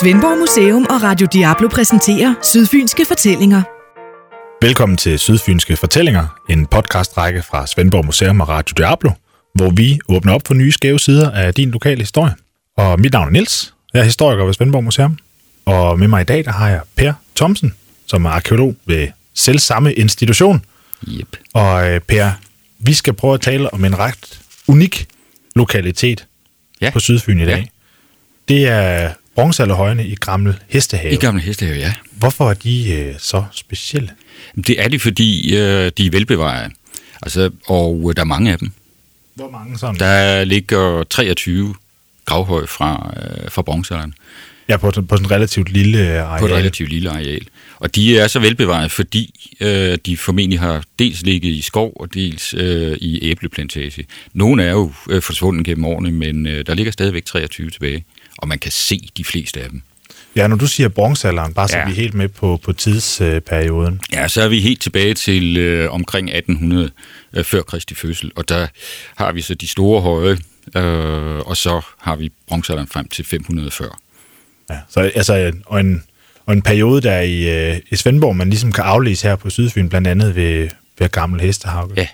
Svendborg Museum og Radio Diablo præsenterer Sydfynske Fortællinger. Velkommen til Sydfynske Fortællinger, en podcastrække fra Svendborg Museum og Radio Diablo, hvor vi åbner op for nye skæve sider af din lokale historie. Og mit navn er Nils, jeg er historiker ved Svendborg Museum, og med mig i dag der har jeg Per Thomsen, som er arkeolog ved selv samme institution. Yep. Og øh, Per, vi skal prøve at tale om en ret unik lokalitet Ja. på Sydfyn i dag. Ja. Det er bronzealderhøjene i Gammel Hestehave. I gamle hestehave, ja. Hvorfor er de øh, så specielle? Det er de, fordi øh, de er velbevaret. Altså, og øh, der er mange af dem. Hvor mange sådan? Der ligger 23 gravhøje fra, øh, fra bronzealderen Ja, på, på sådan en relativt lille øh, areal. på et relativt lille areal. Og de er så velbevaret, fordi øh, de formentlig har dels ligget i skov og dels øh, i æbleplantage. Nogle er jo øh, forsvundet gennem årene, men øh, der ligger stadigvæk 23 tilbage, og man kan se de fleste af dem. Ja, når du siger bronzealderen, bare så Ja. vi er helt med på, på tidsperioden. Ja, så er vi helt tilbage til øh, omkring 1800 øh, før Kristi fødsel, og der har vi så de store høje, øh, og så har vi bronzealderen frem til 540. Ja. Så altså, og en, og en periode, der i, øh, i Svendborg, man ligesom kan aflæse her på Sydfyn, blandt andet ved, ved Gammel Hestehave. Ja.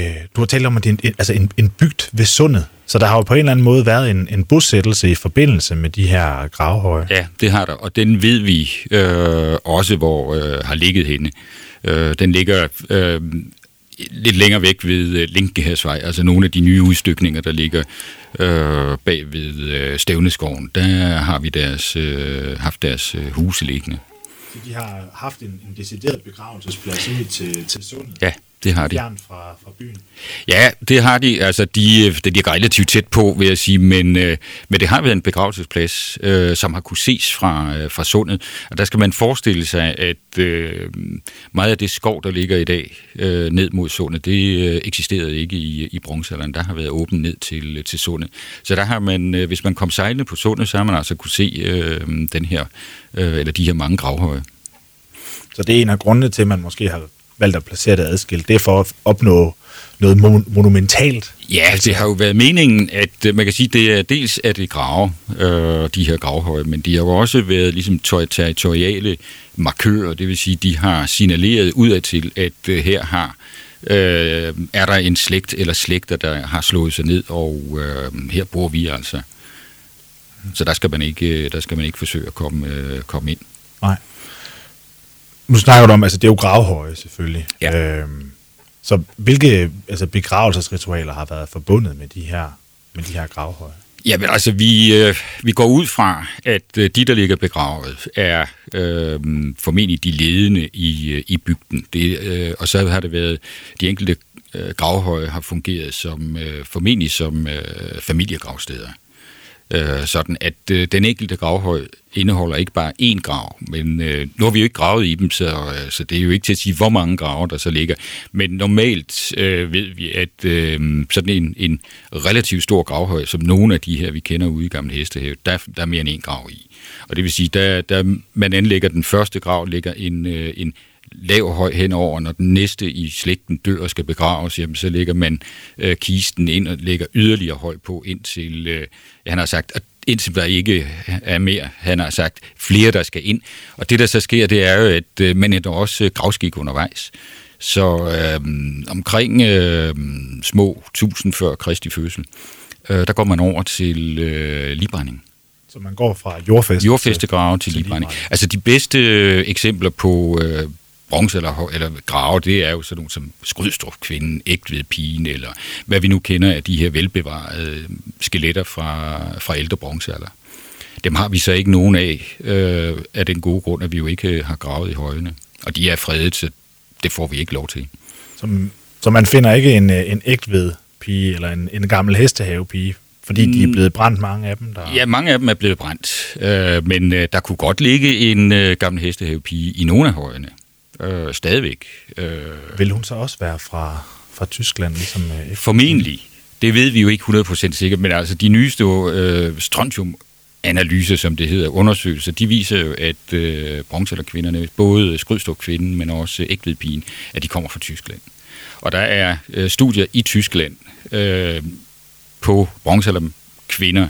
Øh, du har talt om, at det er en, altså en, en bygd ved sundet, så der har jo på en eller anden måde været en, en bosættelse i forbindelse med de her gravhøje. Ja, det har der, og den ved vi øh, også, hvor øh, har ligget henne. Øh, den ligger øh, lidt længere væk ved øh, Linkehæsvej, altså nogle af de nye udstykninger, der ligger øh, bag ved øh, Stævneskoven. Der har vi deres, øh, haft deres øh, huse liggende. De har haft en, en decideret begravelsesplads ud til, til sundet, Ja, det har de. fjern fra, fra byen. Ja, det har de. Altså, de, de ligger relativt tæt på, vil jeg sige, men, øh, men det har været en begravelsesplads, øh, som har kunne ses fra, øh, fra sundet. Og der skal man forestille sig, at øh, meget af det skov, der ligger i dag øh, ned mod sundet, det øh, eksisterede ikke i, i bronzealderen. Der har været åbent ned til, til sundet. Så der har man, øh, hvis man kom sejlende på sundet, så har man altså kunne se øh, den her, øh, eller de her mange gravhøje. Så det er en af grundene til, at man måske har valgt at placere det adskilt. Det er for at opnå noget mon- monumentalt. Ja, det har jo været meningen, at øh, man kan sige, det er dels at det grave, øh, de her gravhøje, men de har jo også været ligesom ter- territoriale markører, det vil sige, de har signaleret udadtil, at øh, her har øh, er der en slægt eller slægter, der har slået sig ned, og øh, her bor vi altså. Så der skal man ikke, øh, der skal man ikke forsøge at komme, øh, komme ind. Nej. Nu snakker du om, altså det er jo gravhøje selvfølgelig. Ja. Øhm, så hvilke altså, begravelsesritualer har været forbundet med de her, med de her gravhøje? Jamen altså, vi, øh, vi går ud fra, at øh, de, der ligger begravet, er øh, formentlig de ledende i, øh, i bygden. Det, øh, og så har det været, de enkelte øh, gravhøje har fungeret som øh, formentlig som øh, familiegravsteder. Øh, sådan at øh, den enkelte gravhøj indeholder ikke bare én grav, men øh, nu har vi jo ikke gravet i dem, så, øh, så det er jo ikke til at sige, hvor mange grave der så ligger. Men normalt øh, ved vi, at øh, sådan en, en relativt stor gravhøj, som nogle af de her, vi kender ude i Gamle Hestehave, der, der er mere end én grav i. Og det vil sige, der, der man anlægger den første grav, ligger en, øh, en lav høj henover, når den næste i slægten dør og skal begraves, jamen, så lægger man øh, kisten ind og lægger yderligere høj på, indtil, øh, han har sagt, at indtil der ikke er mere, han har sagt, flere der skal ind. Og det der så sker, det er jo, at øh, man ændrer også øh, gravskik undervejs. Så øh, omkring øh, små 1000 før Kristi fødsel, øh, der går man over til øh, librænding. Så man går fra jordfæste, Jordfæstegrave til til librænding. Altså de bedste øh, eksempler på øh, bronze eller, eller grave, det er jo sådan nogle som Skrydstrup kvinden, Ægtved pigen, eller hvad vi nu kender af de her velbevarede skeletter fra, fra ældre bronzealder. Dem har vi så ikke nogen af, øh, af den gode grund, at vi jo ikke øh, har gravet i højene. Og de er fredet, så det får vi ikke lov til. Så, så man finder ikke en, øh, en ægtved pige, eller en, en gammel hestehave pige, fordi de er blevet brændt, mange af dem. Der... Ja, mange af dem er blevet brændt, øh, men øh, der kunne godt ligge en øh, gammel hestehavepige i nogle af højene. Øh, stadigvæk. Øh, Vil hun så også være fra, fra Tyskland, ligesom øh, formentlig. Det ved vi jo ikke 100% sikkert, men altså de nyeste øh, strontium analyser, som det hedder, undersøgelser, de viser jo, at øh, bronzealderkvinderne, både Skrydstrup kvinden, men også Ægvedpigen, at de kommer fra Tyskland. Og der er øh, studier i Tyskland øh, på bronzealder kvinder,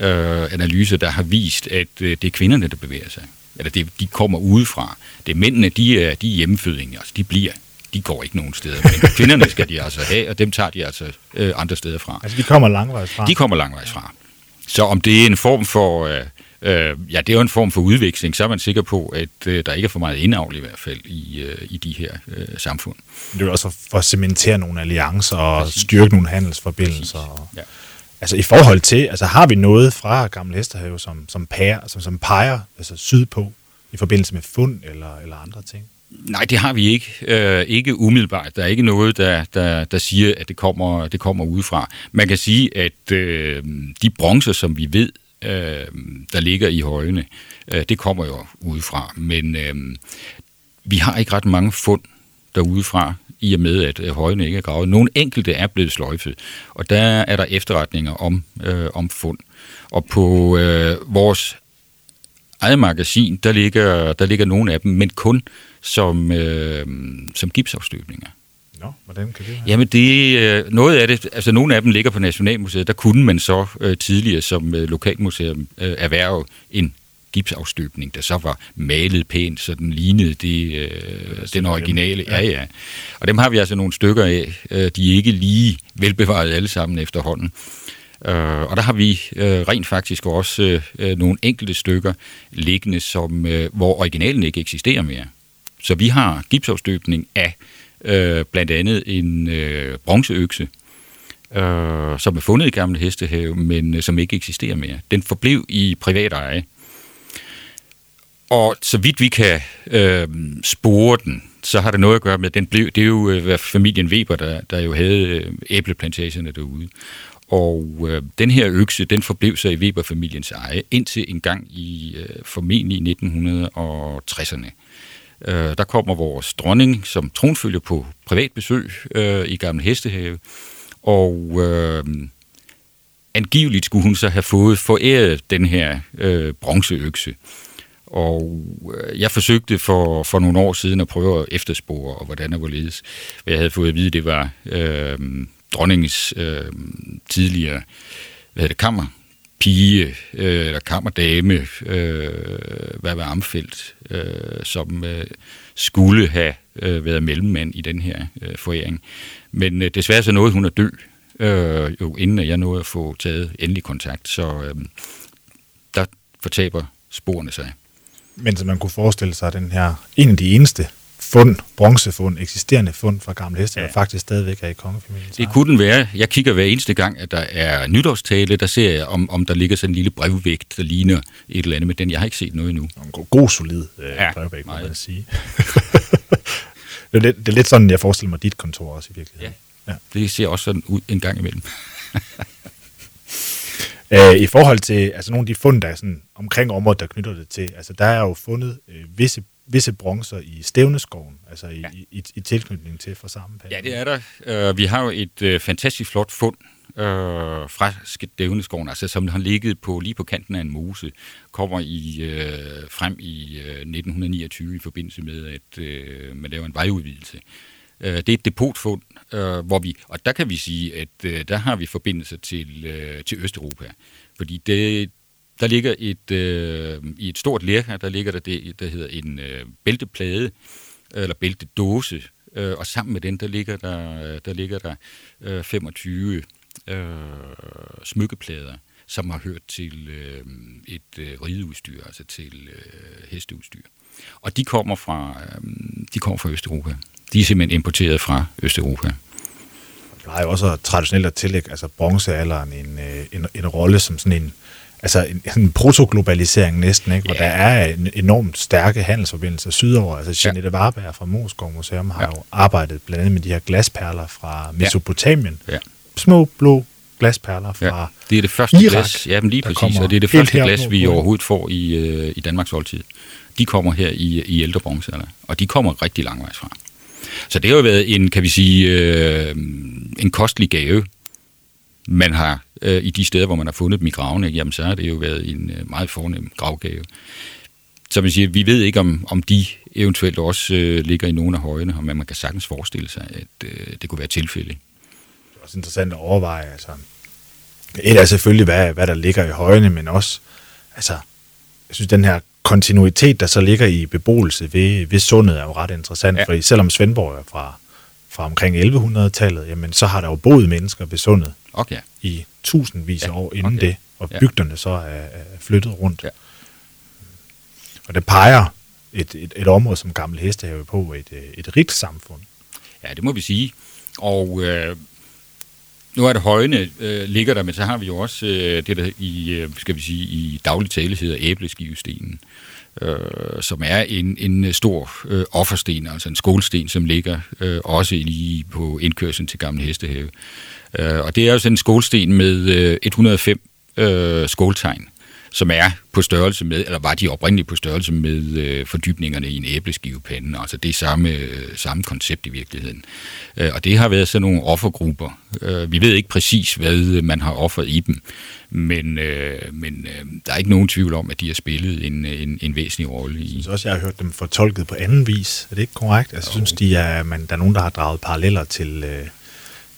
øh, analyser, der har vist, at øh, det er kvinderne, der bevæger sig. Eller det, de kommer udefra. Det er mændene, de er, de er hjemmefødinge, altså de bliver de går ikke nogen steder. Men kvinderne skal de altså have, og dem tager de altså øh, andre steder fra. Altså, de kommer langvejs fra? De kommer langvejs fra. Så om det er en form for... Øh, øh, ja, det er jo en form for udveksling, så er man sikker på, at øh, der ikke er for meget indavl i hvert fald i, øh, i de her øh, samfund. Det er jo også for at cementere nogle alliancer og Præcis. styrke nogle handelsforbindelser. Og, ja. Altså i forhold til, altså har vi noget fra Gamle Hesterhave, som, som, pærer, som, som peger altså sydpå i forbindelse med fund eller, eller andre ting? Nej, det har vi ikke. Øh, ikke umiddelbart. Der er ikke noget, der, der, der siger, at det kommer, det kommer udefra. Man kan sige, at øh, de bronzer, som vi ved, øh, der ligger i højene, øh, det kommer jo udefra. Men øh, vi har ikke ret mange fund derudefra, i og med, at højene ikke er gravet. Nogle enkelte er blevet sløjfet, og der er der efterretninger om, øh, om fund. Og på øh, vores eget magasin, der ligger, der ligger nogle af dem, men kun som, øh, som gipsafstøbninger. Nå, hvordan kan det være? Jamen, det, øh, noget af det, altså nogle af dem ligger på Nationalmuseet, der kunne man så øh, tidligere som øh, lokalmuseum øh, erhverve en gipsafstøbning, der så var malet pænt, så den lignede det, øh, den originale. Ja. ja. Og dem har vi altså nogle stykker af. Øh, de er ikke lige velbevaret alle sammen efterhånden. Øh, og der har vi øh, rent faktisk også øh, nogle enkelte stykker liggende, som, øh, hvor originalen ikke eksisterer mere. Så vi har gipsafstøbning af øh, blandt andet en øh, bronzeøkse, øh, som er fundet i gamle hestehave, men øh, som ikke eksisterer mere. Den forblev i privat eje. Og så vidt vi kan øh, spore den, så har det noget at gøre med, at den blev, det er jo øh, familien Weber, der, der jo havde øh, æbleplantagerne derude. Og øh, den her økse, den forblev sig i Weber-familiens eje indtil en gang i øh, formentlig 1960'erne. Øh, der kommer vores dronning som tronfølger på privat besøg øh, i Gamle Hestehave, og øh, angiveligt skulle hun så have fået foræret den her øh, bronzeøkse. Og øh, jeg forsøgte for, for nogle år siden at prøve at efterspore, og hvordan det var ledes. Jeg havde fået at vide, at det var øh, dronningens øh, tidligere hvad hedder det, kammer, pige øh, eller kammerdame, øh, hvad var Amfeldt, øh, som øh, skulle have øh, været mellemmand i den her øh, foræring. Men øh, desværre så nåede hun at dø, øh, jo inden jeg nåede at få taget endelig kontakt, så øh, der fortaber sporene sig. Men så man kunne forestille sig, at den her, en af de eneste fund, bronzefund, eksisterende fund fra gamle heste, ja. der faktisk stadigvæk er i kongefamilien. Det kunne den være. Jeg kigger hver eneste gang, at der er nytårstale, der ser jeg, om, om der ligger sådan en lille brevvægt, der ligner et eller andet, men den jeg har ikke set noget endnu. En god, god solid øh, ja, brevvægt, må man sige. det, er lidt, det er lidt sådan, jeg forestiller mig dit kontor også i virkeligheden. Ja, ja. det ser også sådan ud en gang imellem. Øh, I forhold til altså nogle af de fund, der er sådan omkring området, der knytter det til, altså der er jo fundet øh, visse visse bronzer i Stævneskoven, altså i, ja. i, i, i tilknytning til for samme Ja, det er der. Uh, vi har jo et uh, fantastisk flot fund uh, fra Stævneskoven, altså som har ligget på lige på kanten af en mose, kommer i uh, frem i uh, 1929 i forbindelse med, at uh, man laver en vejudvidelse. Uh, det er et depotfund, øh, hvor vi, og der kan vi sige, at øh, der har vi forbindelse til, øh, til Østeuropa. Fordi det, der ligger et, øh, i et stort lærkar, der ligger der det, der hedder en øh, bælteplade, eller bæltedåse, øh, og sammen med den, der ligger der, der, ligger der øh, 25 øh, smykkeplader, som har hørt til øh, et øh, rideudstyr, altså til øh, hesteudstyr. Og de kommer fra, øh, de kommer fra Østeuropa. De er simpelthen importeret fra Østeuropa. Der er jo også traditionelt at tillægge altså bronzealderen en, øh, en, en rolle som sådan en, altså en, en protoglobalisering næsten, ikke? hvor ja. der er en enormt stærke handelsforbindelser sydover. Altså Jeanette ja. Warberg fra Moskov Museum har ja. jo arbejdet blandt andet med de her glasperler fra Mesopotamien. Ja. Ja. Små blå glasperler fra ja. Det er det første Irak, glas, ja, men lige præcis, og det er det første glas, vi overhovedet får i, øh, i Danmarks oldtid. De kommer her i, i ældre bronzealder, og de kommer rigtig langvejs fra. Så det har jo været en, kan vi sige, øh, en kostelig gave, man har øh, i de steder, hvor man har fundet dem i gravene, jamen så har det jo været en øh, meget fornem gravgave. Så man siger, vi ved ikke, om, om de eventuelt også øh, ligger i nogle af højene, men man kan sagtens forestille sig, at øh, det kunne være tilfælde. Det er også interessant at overveje, altså, Et er selvfølgelig, hvad, hvad der ligger i højene, men også, altså, jeg synes, den her kontinuitet, der så ligger i beboelse ved, ved sundet, er jo ret interessant, ja. for selvom Svendborg er fra, fra omkring 1100-tallet, jamen, så har der jo boet mennesker ved sundet okay. i tusindvis af ja. år inden okay. det, og bygderne så er, er flyttet rundt. Ja. Og det peger et, et, et område som Gammel Hestehave på et, et rigt samfund. Ja, det må vi sige. Og øh, nu er det højne øh, ligger der, men så har vi jo også øh, det, der i, øh, skal vi sige, i daglig tale hedder æbleskivestenen, øh, som er en, en øh, stor øh, offersten, altså en skolsten, som ligger øh, også lige på indkørslen til Gamle Hestehave. Øh, og det er jo sådan en skolsten med øh, 105 øh, skåltegn som er på størrelse med, eller var de oprindeligt på størrelse med øh, fordybningerne i en æbleskivepande. Altså det er samme, øh, samme koncept i virkeligheden. Øh, og det har været sådan nogle offergrupper. Øh, vi ved ikke præcis, hvad man har offret i dem, men, øh, men øh, der er ikke nogen tvivl om, at de har spillet en, en, en væsentlig rolle i. Jeg synes også, jeg har hørt dem fortolket på anden vis. Er det ikke korrekt? Altså, jeg synes, de er, man, der er nogen, der har draget paralleller til... Øh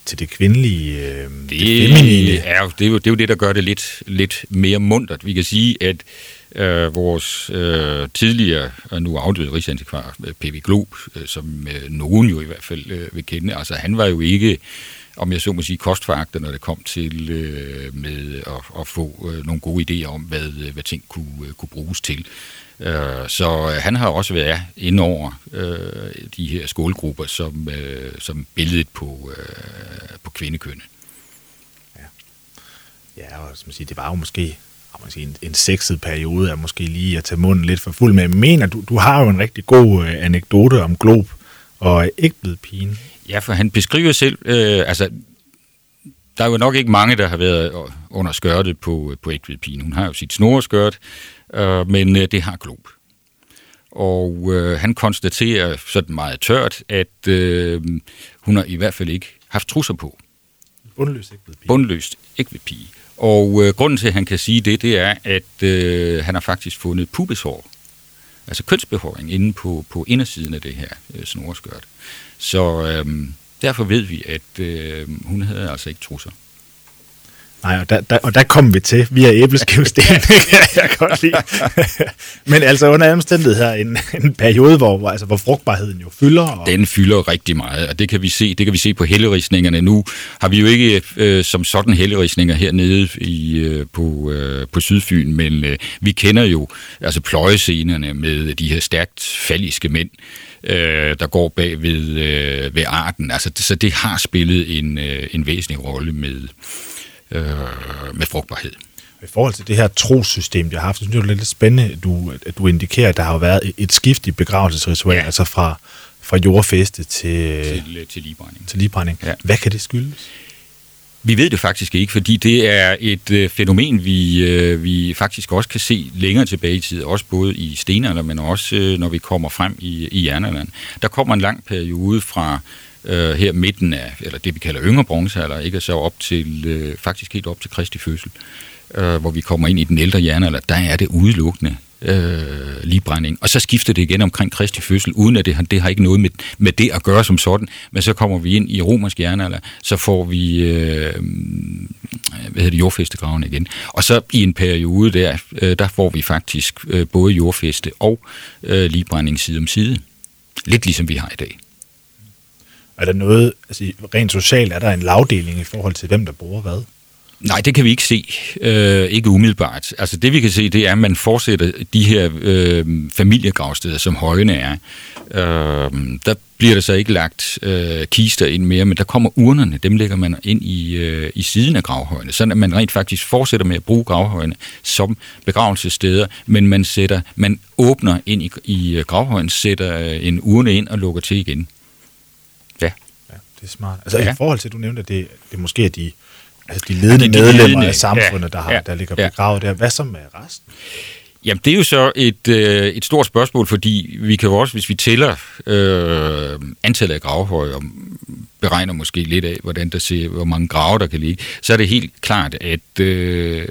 til det kvindelige, øh, det, det feminine. Er jo, det, er jo, det er jo det, der gør det lidt, lidt mere mundret. Vi kan sige, at øh, vores øh, tidligere og nu afdøde rigsantikvar, øh, P.V. Glob, øh, som øh, nogen jo i hvert fald øh, vil kende, altså han var jo ikke om jeg så må sige, kostfaktor, når det kom til øh, med at, at få øh, nogle gode idéer om, hvad, øh, hvad ting kunne, øh, kunne bruges til. Øh, så han har også været inde over øh, de her skolegrupper som, øh, som billedet på, øh, på kvindekønne. Ja, ja og som siger, det var jo måske man sige, en, en sexet periode, er måske lige at tage munden lidt for fuld med. Jeg mener, du, du har jo en rigtig god øh, anekdote om Glob og pigen. Ja, for han beskriver selv, øh, altså der er jo nok ikke mange, der har været under skørtet på, på pigen. Hun har jo sit snoreskørt, øh, men øh, det har Glob. Og øh, han konstaterer sådan meget tørt, at øh, hun har i hvert fald ikke haft trusser på. Bundløst pige. Bundløst pige. Og øh, grunden til, at han kan sige det, det er, at øh, han har faktisk fundet pubeshår, altså kønsbehåring, inde på, på indersiden af det her øh, snoreskørt. Så øh, derfor ved vi, at øh, hun havde altså ikke trusser. Nej, og der, der, og der kom vi til via æbleskivsten. jeg kan godt lide. Men altså under omstændighed her en, en periode, hvor, altså, hvor frugtbarheden jo fylder. Og... Den fylder rigtig meget, og det kan vi se, det kan vi se på hellerisningerne. Nu har vi jo ikke øh, som sådan hellerisninger hernede i, øh, på, øh, på Sydfyn, men øh, vi kender jo altså pløjescenerne med de her stærkt falliske mænd, øh, der går bag ved, øh, ved arten. Altså, så det har spillet en, øh, en væsentlig rolle med øh, med frugtbarhed. I forhold til det her trossystem, jeg har haft, så synes jeg, det er lidt spændende, at du, at du indikerer, at der har været et skift i begravelsesritual, ja. altså fra, fra jordfeste til, til, til ligebrænding. Til ligebrænding. Ja. Hvad kan det skyldes? Vi ved det faktisk ikke, fordi det er et øh, fænomen, vi, øh, vi faktisk også kan se længere tilbage i tid, også både i stenalderen, men også øh, når vi kommer frem i, i jernalderen. Der kommer en lang periode fra øh, her midten af, eller det vi kalder yngre bronzealder, ikke? så op til, øh, faktisk helt op til Kristi fødsel, øh, hvor vi kommer ind i den ældre jernalder, der er det udelukkende øh, ligebrænding. Og så skifter det igen omkring Kristi fødsel, uden at det, har, det har ikke noget med, med det at gøre som sådan, men så kommer vi ind i romersk jernalder, så får vi øh, hvad hedder det, jordfestegraven igen. Og så i en periode der, øh, der får vi faktisk øh, både jordfeste og øh, ligebrænding side om side. Lidt ligesom vi har i dag. Er der noget, altså rent socialt, er der en lavdeling i forhold til hvem, der bruger hvad? Nej, det kan vi ikke se. Øh, ikke umiddelbart. Altså det vi kan se, det er, at man fortsætter de her øh, familiegravsteder, som højene er. Øh, der bliver der så ikke lagt øh, kister ind mere, men der kommer urnerne, dem lægger man ind i, øh, i siden af gravhøjene, så man rent faktisk fortsætter med at bruge gravhøjene som begravelsessteder, men man sætter, man åbner ind i, i øh, gravhøjen, sætter øh, en urne ind og lukker til igen. Det er smart. Altså ja. i forhold til, at du nævnte, at det, det måske er de, altså de ledende ja, de, de medlemmer ledende, af samfundet, ja, der, har, ja, der ligger begravet ja. der. Hvad så med resten? Jamen, det er jo så et, øh, et stort spørgsmål, fordi vi kan jo også, hvis vi tæller øh, antallet af gravhøje, og beregner måske lidt af, hvordan der ser, hvor mange grave der kan ligge, så er det helt klart, at øh,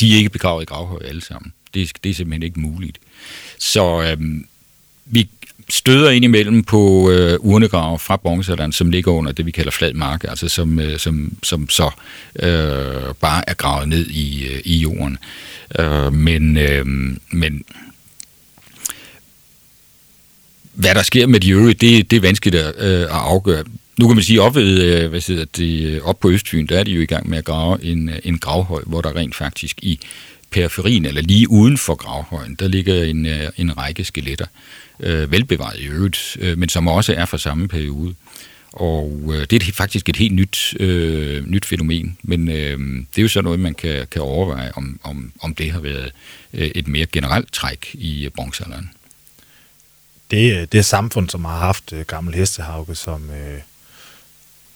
de er ikke begravet i gravhøje alle sammen. Det, det er simpelthen ikke muligt. Så øh, vi støder ind imellem på øh, urnegrave fra bronzealderen, som ligger under det, vi kalder flad mark, altså som, øh, som, som så øh, bare er gravet ned i, øh, i jorden. Øh, men, øh, men hvad der sker med de øvrige, det, det er vanskeligt at, øh, at afgøre. Nu kan man sige, op, ved, øh, hvad siger det, øh, op på Østfyn, der er de jo i gang med at grave en, øh, en gravhøj, hvor der rent faktisk i periferien, eller lige uden for gravhøjen, der ligger en, øh, en række skeletter, øh, velbevaret i øvrigt, øh, men som også er fra samme periode. Og øh, det er faktisk et helt nyt, øh, nyt fænomen, men øh, det er jo sådan noget, man kan, kan overveje, om, om, om det har været øh, et mere generelt træk i bronzealderen. Det, det samfund, som har haft øh, gammel hestehauke som, øh,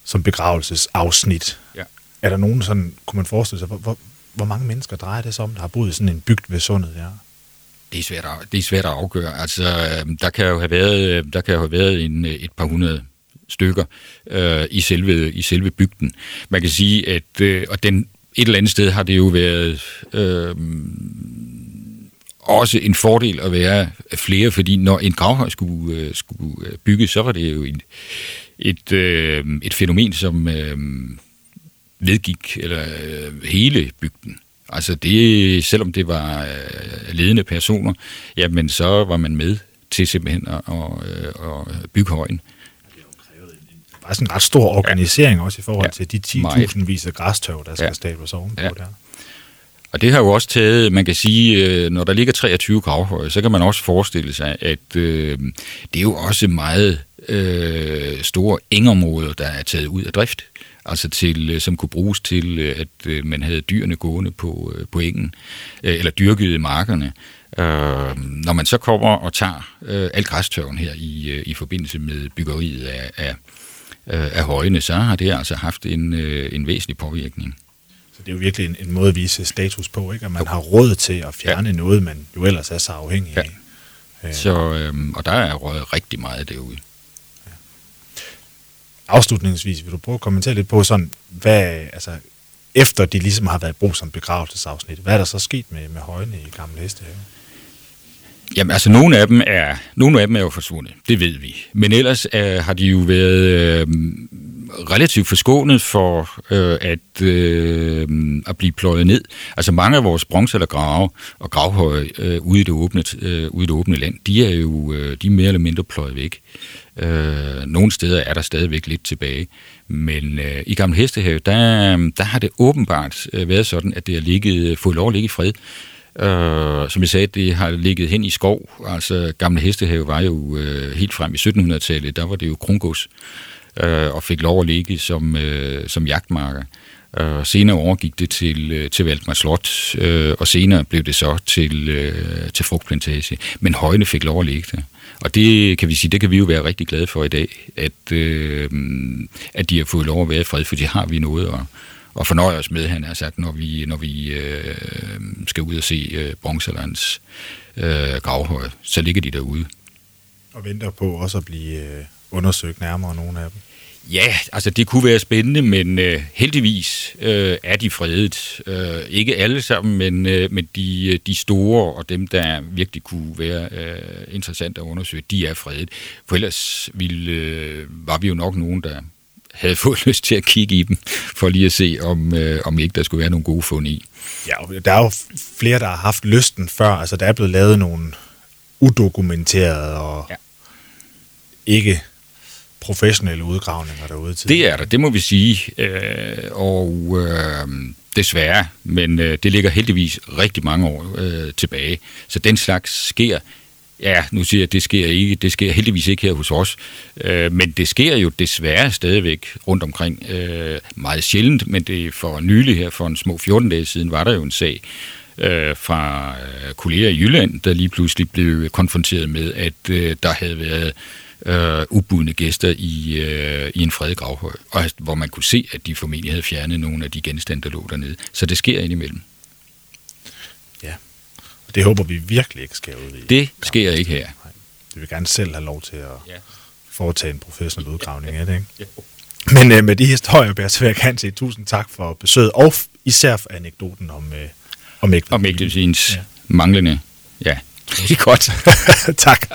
som begravelsesafsnit, ja. er der nogen sådan, kunne man forestille sig, hvor, hvor, hvor mange mennesker drejer det sig om, der har boet i sådan en bygd ved sundet der? Det er svært at, det er svært at afgøre. Altså, øhm, der kan jo have været, øh, der kan jo have været en, øh, et par hundrede stykker øh, i, selve, i selve bygden. Man kan sige, at øh, og den, et eller andet sted har det jo været øh, også en fordel at være flere, fordi når en gravhøj skulle, øh, skulle øh, bygges, så var det jo et, et, øh, et fænomen, som øh, vedgik eller, øh, hele bygden. Altså det, selvom det var øh, ledende personer, jamen så var man med til simpelthen at, at, at bygge højen. Det var sådan en ret stor organisering ja. også i forhold ja, til de 10.000 vis af græstøv, der skal ja. stables ovenpå ja. der. Og det har jo også taget, man kan sige, øh, når der ligger 23 gravhøje, så kan man også forestille sig, at øh, det er jo også meget øh, store engområder, der er taget ud af drift altså til, øh, som kunne bruges til, øh, at øh, man havde dyrene gående på, på engen, eller dyrkede markerne. når man så kommer og tager alt græstørven her i, i forbindelse med byggeriet af, af, af højene, så har det altså haft en, en væsentlig påvirkning. Så det er jo virkelig en, en måde at vise status på, ikke? at man har råd til at fjerne ja. noget, man jo ellers er så afhængig af. Ja. Så, øhm, og der er røget rigtig meget derude afslutningsvis, vil du prøve at kommentere lidt på sådan, hvad, altså, efter de ligesom har været brug som begravelsesafsnit, hvad er der så sket med, med højene i Gamle Hestehave? Jamen altså, nogle af dem er, nogle af dem er jo forsvundet, det ved vi. Men ellers øh, har de jo været øh, relativt forskånet for øh, at, øh, at blive pløjet ned. Altså mange af vores bronzealdergrave og gravhøje øh, ude, i det åbne, øh, ude i det åbne land, de er jo øh, de er mere eller mindre pløjet væk. Øh, nogle steder er der stadigvæk lidt tilbage. Men øh, i Gamle Hestehave, der, der har det åbenbart øh, været sådan, at det har ligget, øh, fået lov at ligge i fred. Øh, som jeg sagde, det har ligget hen i skov. Altså, Gamle Hestehave var jo øh, helt frem i 1700-tallet, der var det jo krongods, øh, og fik lov at ligge som, øh, som jagtmarker. Øh, senere overgik det til, øh, til Valdemar Slot, øh, og senere blev det så til, øh, til frugtplantage. Men højene fik lov at ligge der. Og det kan vi sige, det kan vi jo være rigtig glade for i dag, at, øh, at de har fået lov at være i fred, for det har vi noget at, at fornøje os med, han har sagt, når vi, når vi øh, skal ud og se øh, bronzelands øh, gravhøj, så ligger de derude. Og venter på også at blive øh, undersøgt nærmere, nogle af dem. Ja, altså det kunne være spændende, men øh, heldigvis øh, er de fredet. Øh, ikke alle sammen, men, øh, men de, de store og dem, der virkelig kunne være øh, interessante at undersøge, de er fredet. For ellers ville, øh, var vi jo nok nogen, der havde fået lyst til at kigge i dem, for lige at se, om, øh, om ikke der skulle være nogle gode fund i. Ja, der er jo flere, der har haft lysten før. Altså, der er blevet lavet nogle udokumenterede og ja. ikke professionelle udgravninger derude til. Det er der, det må vi sige. Øh, og øh, desværre, men øh, det ligger heldigvis rigtig mange år øh, tilbage. Så den slags sker. Ja, nu siger jeg, at det sker ikke. Det sker heldigvis ikke her hos os. Øh, men det sker jo desværre stadigvæk rundt omkring. Øh, meget sjældent, men det for nylig her, for en små 14 dage siden, var der jo en sag, øh, fra øh, kolleger i Jylland, der lige pludselig blev konfronteret med, at øh, der havde været øh, ubudne gæster i, øh, i en fredet gravhøj, og hvor man kunne se, at de formentlig havde fjernet nogle af de genstande, der lå dernede. Så det sker indimellem. Ja, og det håber vi virkelig ikke sker ud i. Det sker ikke her. Nej. Vi vil gerne selv have lov til at ja. foretage en professionel udgravning af det, ikke? Ja. Men øh, med de historier, Bert jeg kan sige tusind tak for besøget, og især for anekdoten om, øh, om Om ja. manglende. Ja, det er godt. tak.